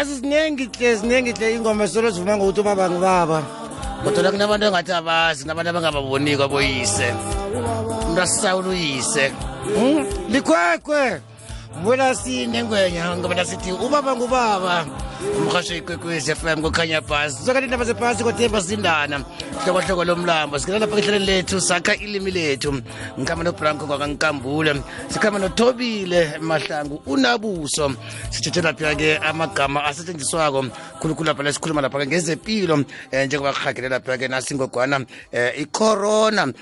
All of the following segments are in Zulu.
yazi siningi hle siningi hle ingoma solo zivuma ngokuthi ubaba ngibaba kodwa kunabantu engathi abazi kunabantu abangababoni kwaboyise umuntu asisawula uyise. Hmm? likhwekhwe. Mbona sinengwenya ngoba sithi ubaba ngubaba. Umhasho ikwekwezi fm kukhanya phasi sizokani indaba zephasi kothemba sindana hlokohloko lomlambo sikela lapha ehleleni lethu sakha ilimi lethu. Ngikhamba nobranko kwakankambule sikhamba nothobile mahlangu unabuso. Sithethe lapha-ke amagama asetshenziswako khulukhulu lapha la sikhuluma lapha-ke ngezempilo um njengoba kuhagele lapha-ke nasingogwana um icorona. Um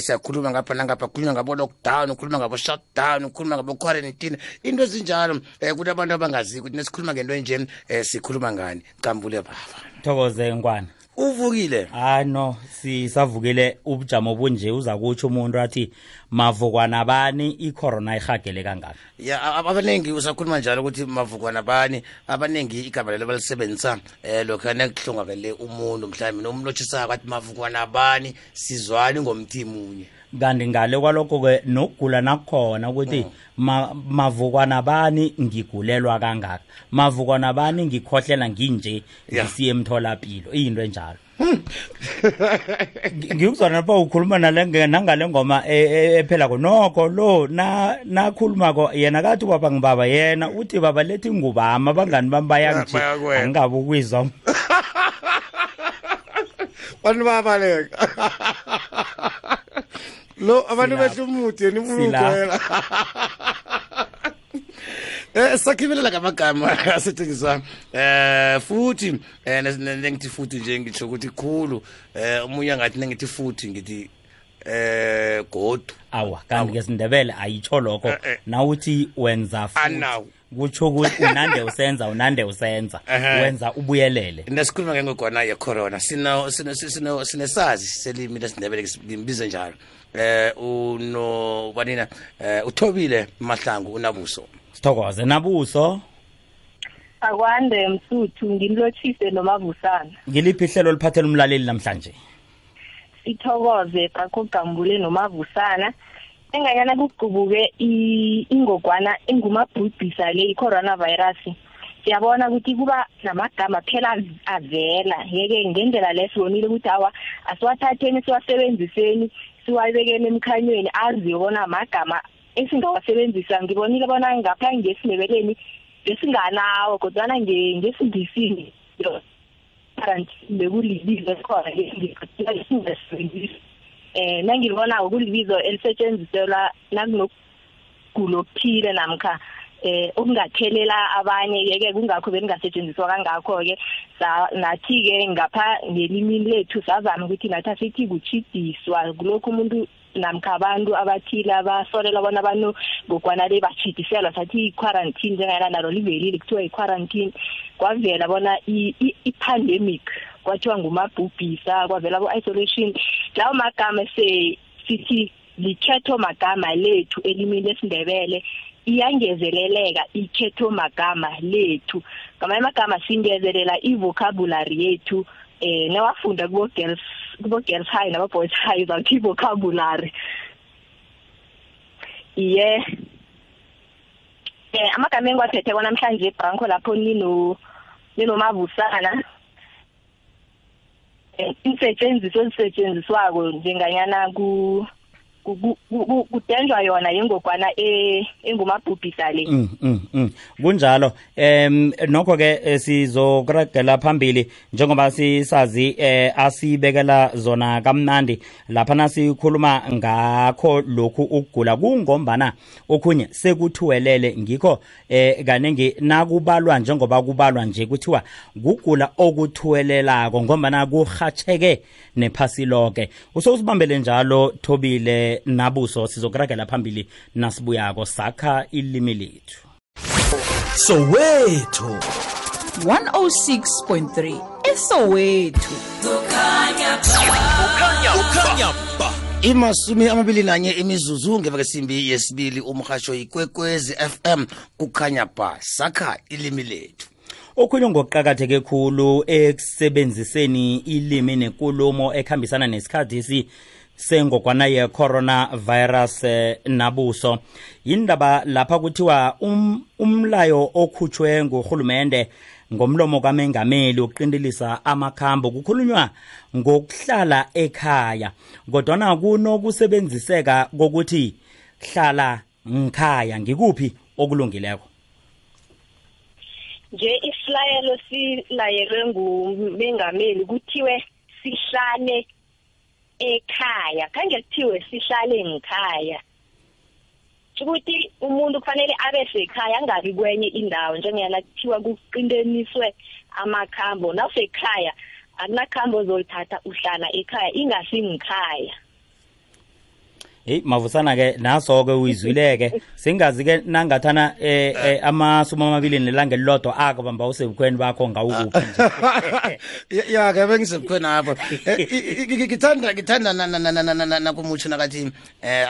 siyakhuluma ngapha nangapha khulunywa ngabo-lockdown ukhuluma ngabo-shutdown ukhuluma ngabo-quarantine. Into ezinjalo um kuthi abantu abangazi ukuthi nesikhuluma ngento enje um sikhuluma ngani? Cambule baba. Thokoze ngwane. Uvukile? Hayi no sisavukile ubujamo bunje uza kutsho umuntu athi mavukwana bani? Icorona ihagele kangaka? Ya a- abaningi usakhuluma njalo ukuthi mavukwana bani? Abaningi igama lelo balisebenzisa um lokhu nekuhlongakele umuntu mhlawumbe nomlotshisako athi mavukwana bani? Sizwani ngomthi munye kanti ngale kwalokho-ke nokugula nakukhona ukuthi ma, mavukwana bani ngigulelwa kangaka? Mavukwana bani ngikhohlela nginje ngisiye emtholapilo? Iyinto enjalo. Ngi- ngikuzwana lapha ukhuluma nangale ngoma e- e- ephela-ko nokho lo nakhulumako yena kathi ubaba ngibaba yena uthi baba lethi ngubama abangani bami bayangije angingabe ukwizwa bantu bayabaleka lo abantu behle umude ukugwela Eh sakhibelela ngamagama asetshenziswa eh futhi eh nengithi futhi nje ngisho ukuthi khulu eh umunye ngathi nengithi futhi ngithi eh godu. Awa kanti ngesindebele ayitsho lokho. Eh, eh. nawuthi wenza futhi. Kutsho ukuthi unande usenza unande usenza. Wenza ubuyelele. Nesikhuluma ngengogwana ye-corona sino sino- sino- sinesazi selimi lesindebele ngibize njalo. Eh uno banina eh uthobile mahlangu unabuso? Sithokoze. Nabuso? Akwande msuthu ngimlotshise nomavusana ngiliphi ihlelo liphathele umlaleli namhlanje? Sithokoze qaqogambule nomavusana enganyana kuqubuke i- ingogwana engumabhubhisa le i-coronavirus. Siyabona ukuthi kuba namagama phela av- avela. Yeke ngendlela le sibonile ukuthi awa asiwathatheni siwasebenziseni siwabekeni emkhanyweni aziwe bona magama esingawasebenzisa. Ngibonile bona ngapha ngesindebeleni besinganawo kodwana nge- ngesindisini. Kanti bekulibizo elikhona esingasebenzisi eh nangilibona ukulibizo elisetshenziselwa nakunokugulo okuthile namkha eh okungathelela abanye yeke kungakho belingasetshenziswa kangakho-ke nathi-ke ngapha ngelimini lethu savama ukuthi nathi asithi kuchidiswa kulokhu umuntu namkha abantu abathile abasolela bona abantu ngogwana le bachidiselwa sathi i-quarantine njengayana nalo livelile kuthiwa i-quarantine. Kwavela bona i-pandemic kwathiwa ngumabhubhisa kwavela bo-isolation lawo magama sithi likhetho magama lethu elimini lesindebele iyangezeleleka ikhetho magama lethu. Ngamanye amagama singezelela i-vocabulary yethu eh nawafunda kubo girls kubo girls high naba boys high uzakuthi vocabulary iye. Eh amagama engiwaphethe namhlanje ebranko lapho nino ninomavusana insetshenziswa ezisetshenziswako njenganyana ku- kudenjwa yona yingokwana e- engumabhubhisa le Mm, mm, mm. kunjalo um nokho ke eh, sizokuragela phambili njengoba sisazi eh asibekela zona kamnandi lapha nasikhuluma ngakho lokhu ukugula. Kungombana okhunye sekuthuwelele ngikho eh kaningi nakubalwa njengoba kubalwa nje kuthiwa kugula okuthuwelelako ngombana kuhatsheke nephasi lonke usowusibambele njalo thobile nabuso sizokuragela phambili nasibuyako. Sakha ilimi lethu. Soweto 106.3 esowethu. Ukhanya ba. Imasumi amabili nanye imizuzu ngeveke kwesimbi yesibili umhasho ikwekwezi fm kukhanya ba. Sakha ilimi lethu. Okhunye ngokuqakatheke khulu ekusebenziseni ilimi nenkulumo ekhambisana nesikhathi esi sengogwana ye-coronavirus eh, nabuso. Yindaba lapha kuthiwa um, umlayo okhutshwe ngurhulumende ngomlomo kamengameli wokuqindelisa amakhambo kukhulunywa ngokuhlala ekhaya. Kodwana kunokusebenziseka kokuthi hlala ngikhaya ngikuphi okulungileko? Nje isilayelo silayelwe ngumengameli kuthiwe sihlale ekhaya. Khange kuthiwe sihlale ngikhaya ukuthi umuntu kufanele abe sekhaya angabi kwenye indawo njengeyana kuthiwa kuqiniswe amakhambo. Nawusekhaya akunakhambo ozolithatha uhlala ekhaya Hey mavusana ke naso ke uyizwileke singazi ke nangathana eh, eh amasumi amabili nelanga elilodwa akubamba usebukhweni bakho ngawukuphi ya ke bengisebukhweni apho ngithanda ngithanda na na na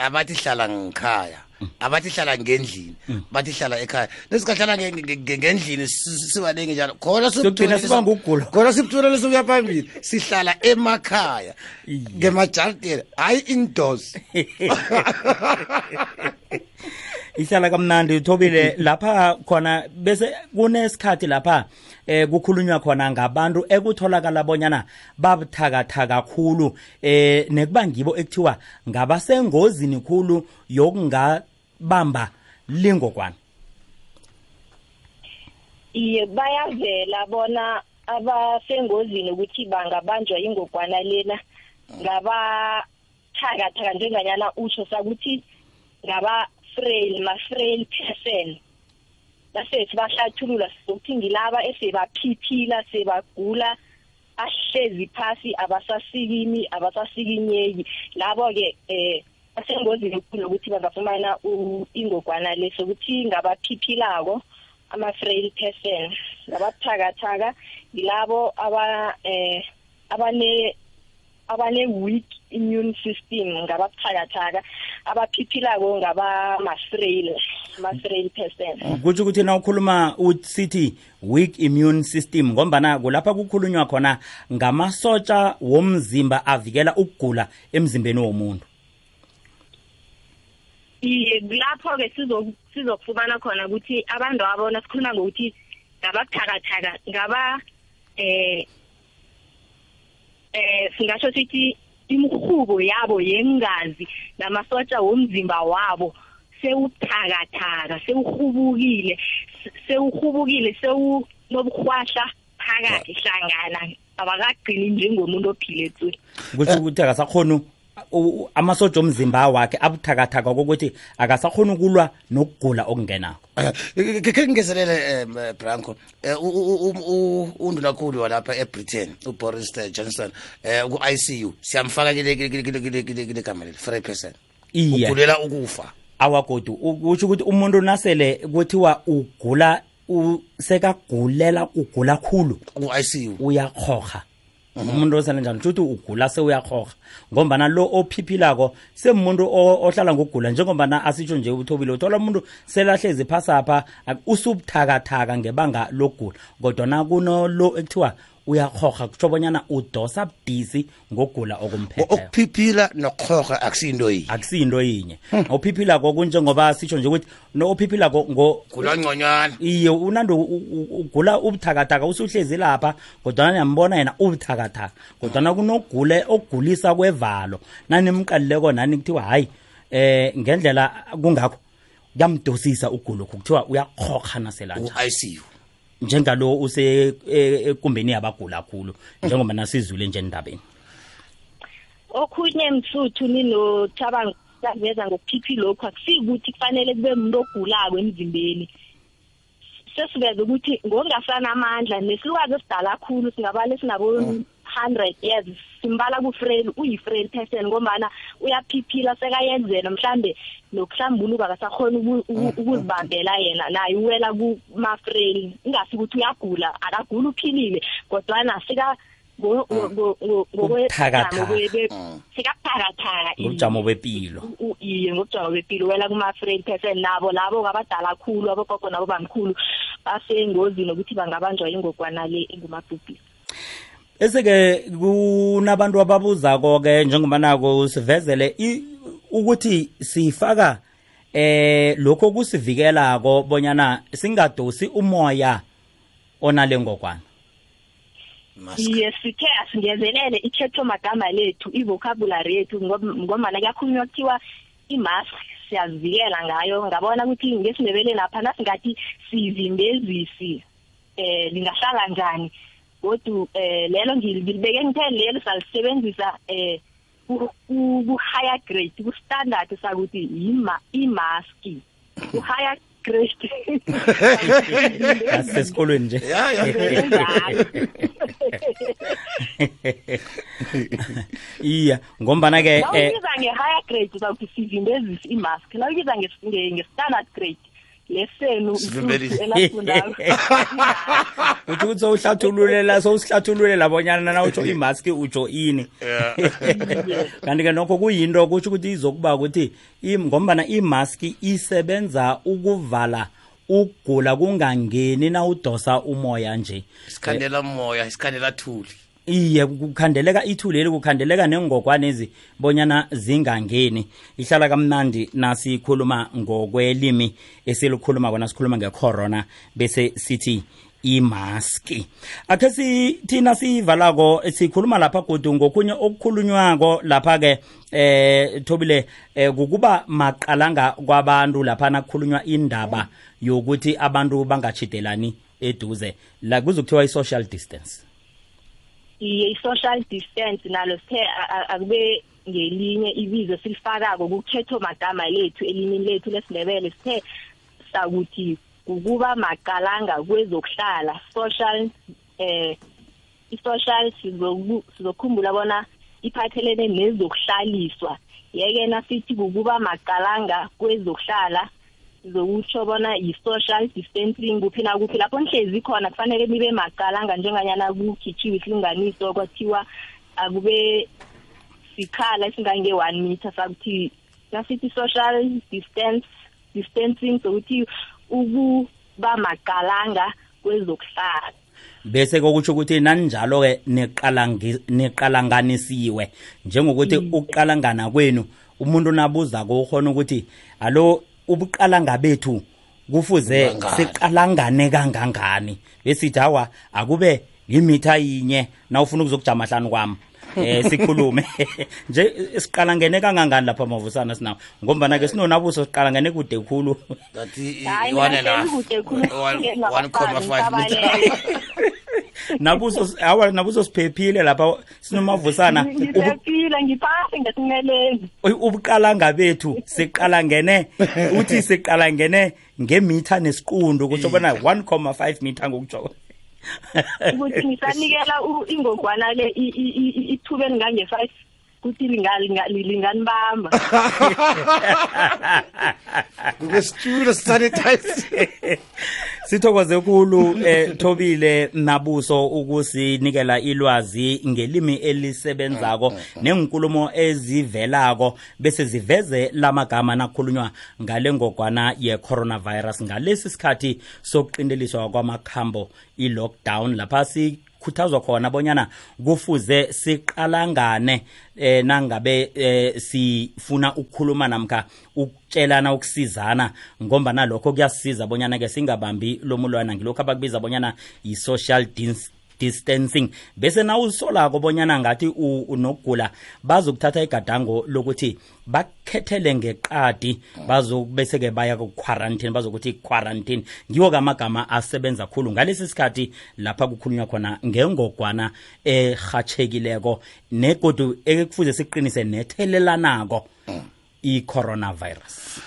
abathi hlala ngikhaya abathi hlala ngendlini bathi hlala ekhaya. Nesikahlala nge- nge- nge- ngendlini sibanenge njalo. Khona khona sibuthulele sokuya phambili sihlala emakhaya Iye. ngemajaltini hayi indoors. Ihlala kamnandi uthobile lapha khona bese kunesikhathi lapha eh kukhulunywa khona ngabantu ekutholakala bonyana babuthakathaka kakhulu eh nekuba ngibo ekuthiwa ngabasengozini khulu yokungabamba lingogwana iye bayavela bona abasengozini ukuthi bangabanjwa ingogwana lena. Ngabathakathaka njenganyana utsho sakuthi ngaba-frail ma-frail person. Base sibahlathulula sokuthi ngilaba esebaphiphila sebagula ahlezi phasi abasasikimi abasasikinyeki. Labo-ke eh basengozini ekhulu ukuthi bangafumana ingogwana le sokuthi ngabaphiphilako ama-frail person. Lababuthakathaka yilabo aba eh abane abane weak immune system ngababuthakathaka abaphiphilako ngabama-frail ama-frail person. Kutsho ukuthi na ukhuluma usithi weak immune system ngombana kulapha kukhulunywa khona ngamasotsha womzimba avikela ukugula emzimbeni womuntu. Iye kulapho-ke sizo- sizokufumana khona ukuthi abantu abo nasikhuluma ngokuthi ngababuthakathaka ngaba eh eh singasho sithi imhubo yabo yengazi namasotsha womzimba wabo sewuthakathaka sewuhubukile se- sewuhubukile sewunobuhwahla phakathi hlangana. Abakagcini njengomuntu ophile tsu kutsho ukuthi akasakhoni u- amasotsha omzimba wakhe abuthakathaka kokuthi akasakhona ukulwa nokugula okungenako khe ngingezelele um branco um walapha ebritain uboris johnson um ku-i c u. Siyamfaka kile- gama leli free person ugulela ukufa. Awagodi kusho ukuthi umuntu nasele kuthiwa ugula sekagulela ugula khulu ku-i c u. uyakhoga umuntu osele njani? Ukuthi ugula sewuyakhoga ngombana lo ophiphilako semuntu ohlala ngokugula. Njengombana asitsho nje uthobile uthola umuntu selahlezi phasapha usubuthakathaka ngebanga lokugula. Kodwana kunolo ekuthiwa uyakhoga kutsho bonyana udosa budisi ngogula okumphetheyo okuphiphila nokhoga akusiyinto yinye. Akusiyinto yinye. Ophiphilako kunjengoba sitsho nje ukuthi ophiphila ophiphilako ngo ngconywana iye unando u- u- ugula ubuthakathaka usuhlezi lapha kodwana niyambona yena ubuthakathaka. Kodwana kunogule okugulisa kwevalo. Nanimqalileko nani kuthiwa hayi eh ngendlela kungakho kuyamdosisa ugulokhu kuthiwa uyakhokha naselanja njengalo use e, ekumbeni yabagula kakhulu njengoba nasizule nje endabeni. Okhunye mfuthu ninothaba ngiveza ngokuphiphi lokhu akusikuthi kufanele kube umuntu ogulako emzimbeni. Sesiveze ukuthi ngokungasanamandla nesilukazi esidala kakhulu singabale sinabo 100 years simbala kufreli uyifreli person ngombana uyaphiphila sekayenzela mhlambe nokuhlambuluka bakasakhona mm, mm. ukuzibambela yena naye uwela kumafreli ingasi ukuthi uyagula akagula uphilile kodwana sika sikaphakathaka mm. ngobujamo bepilo. Iye ngobujamo bepilo. Wela kuma-friend person nabo labo abadala khulu abogogo nabo bamkhulu basengozini ukuthi bangabanjwa ingogwana le engumabhubhisi. Bese-ke kunabantu ababuzako-ke njengoba nako sivezele i- ukuthi sifaka eh lokho kusivikelako bonyana singadosi umoya onale ngokwana iye sithe asingezelele ithetho magama lethu i-vocabulary yethu ngomana kuyakhulunywa kuthiwa i-mask siyazivikela ngayo. Ngabona ukuthi ngesindebeleni lapha nasingathi sivimbezisi eh lingahlala njani. Kodwa eh lelo ngil- ngilibeke ngithe lelo salisebenzisa eh ku- ku ku- higher grade ku standard sakuthi yima i-mask ku higher grade asesikolweni nje. Ya ya. Njalo. iya ngombana-ke eh Nawuyibiza nge-higher grade uzawuthi sivimbezisi i-mask nawuyibiza nge- nge- nge-standard grade lesenu Sivimbelisi. elafundako uthi ukuthi sowuhlathululela sowusihlathululela bonyana na utsho imaski utsho ini. Kanti-ke nokho kuyinto kutsho ukuthi izokuba ukuthi ngombana imaski isebenza ukuvala ukugula kungangeni na udosa umoya nje. Isikhandela moya isikhandela thuli iye kukhandeleka ithuleli kukhandeleka nengogwanezi bonyana zingangeni. Ihlala kamnandi nasikhuluma ngokwelimi esilikhuluma kona sikhuluma ngecorona bese sithi imaski akhe sithina siyivalako sikhuluma lapha godu ngokunye okukhulunywako lapha-ke eh thobile eh kukuba maqalanga kwabantu laphana kukhulunywa indaba yokuthi abantu bangachidelani eduze. La kuzokuthiwa i-social distance i-social distance nalo sithe a- a- akube ngelinye ibizo silifakako kukhetho magama lethu elimini lethu lesindebele sithe sakuthi kukuba maqalanga kwezokuhlala social eh i-social sizoku- sizokhumbula bona iphathelene nezokuhlaliswa. Yeke nasithi kukuba maqalanga kwezokuhlala sizokutsho bona yi-social distancing kuphi nakuphi. Lapho nihlezi khona kufanele nibe maqalanga njenganyana kukhitshiwe isilinganiso kwathiwa akube sikhala esingange-one meter sakuthi nasithi social distance distancing sokuthi ukuba maqalanga kwezokuhlala. Bese kokutsho ukuthi naninjalo-ke neqalangi- neqalanganisiwe. Njengokuthi ukuqalangana kwenu umuntu nabuzako ukhona ukuthi alo ubuqalanga bethu kufuze siqalangane kangangani. Besithi hawa akube yimitha yinye nawufuna ukuzokujama hlanu kwami. Eh sikhulume. Nje siqalangene kangangani lapha mavusana sinawo? Ngombana ke sinonabuso siqalangene kude khulu. 1.5 nabuso awa nabuso siphephile lapha sinomavusana. Ngiphephile ngiphasi ngesimeleni Uy, ubuqalanga bethu siqalangene uthi siqalangene ngemitha nesiqundu kutsho bona 1,5 meter ngokutsho ukuthi ngisanikela ingogwana le ithuba elingange-five kuthi linga- linga- linganibamba. Ngokwesitulo sanitize sithokoze khulu eh Thobile Nabuso ukusinikela ilwazi ngelimi elisebenzako nenkulumo ezivelako bese ziveze lamagama nakhulunywa ngale ngogwana ye coronavirus ngalesi sikhathi sokuqindeliswa kwamakhambo i-lockdown. Lapha si khuthazwa khona bonyana kufuze siqalangane eh nangabe eh sifuna ukukhuluma namkha ukutshelana ukusizana. Ngomba nalokho kuyasisiza bonyana ke singabambi lomulwana. Ngilokhu abakubiza bonyana yi-social distancing. Bese na usolako bonyana ngathi unokugula bazokuthatha igadango lokuthi bakhethele ngeqadi bazobese-ke baya ku-quarantine bazokuthi quarantine ngiwo kamagama asebenza khulu. Ngalesi sikhathi lapha kukhulunywa khona ngengogwana erhatshekileko negodu ekufuze siqinise nethelelanako i-coronavirus.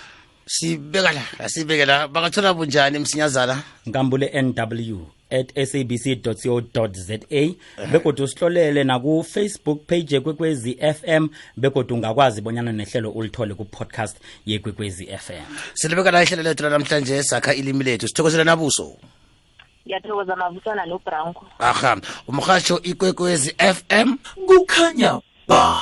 Sibeka la asibeke la bangathola bunjani msinyazana? Nkambule nw at sabc co za begodwa usihlolele naku-facebook page yekwekwezi fm begodwa ungakwazi bonyana nehlelo ulithole ku-podcast yekwekwezi fm silibeka la ihlelo lethu lanamhlanje sakha ilimi lethu. Sithokozela nabuso. Ngiyathokoza mavusana nobranko. Aha. Umrhatsho ikwekwezi fm kukhanya ba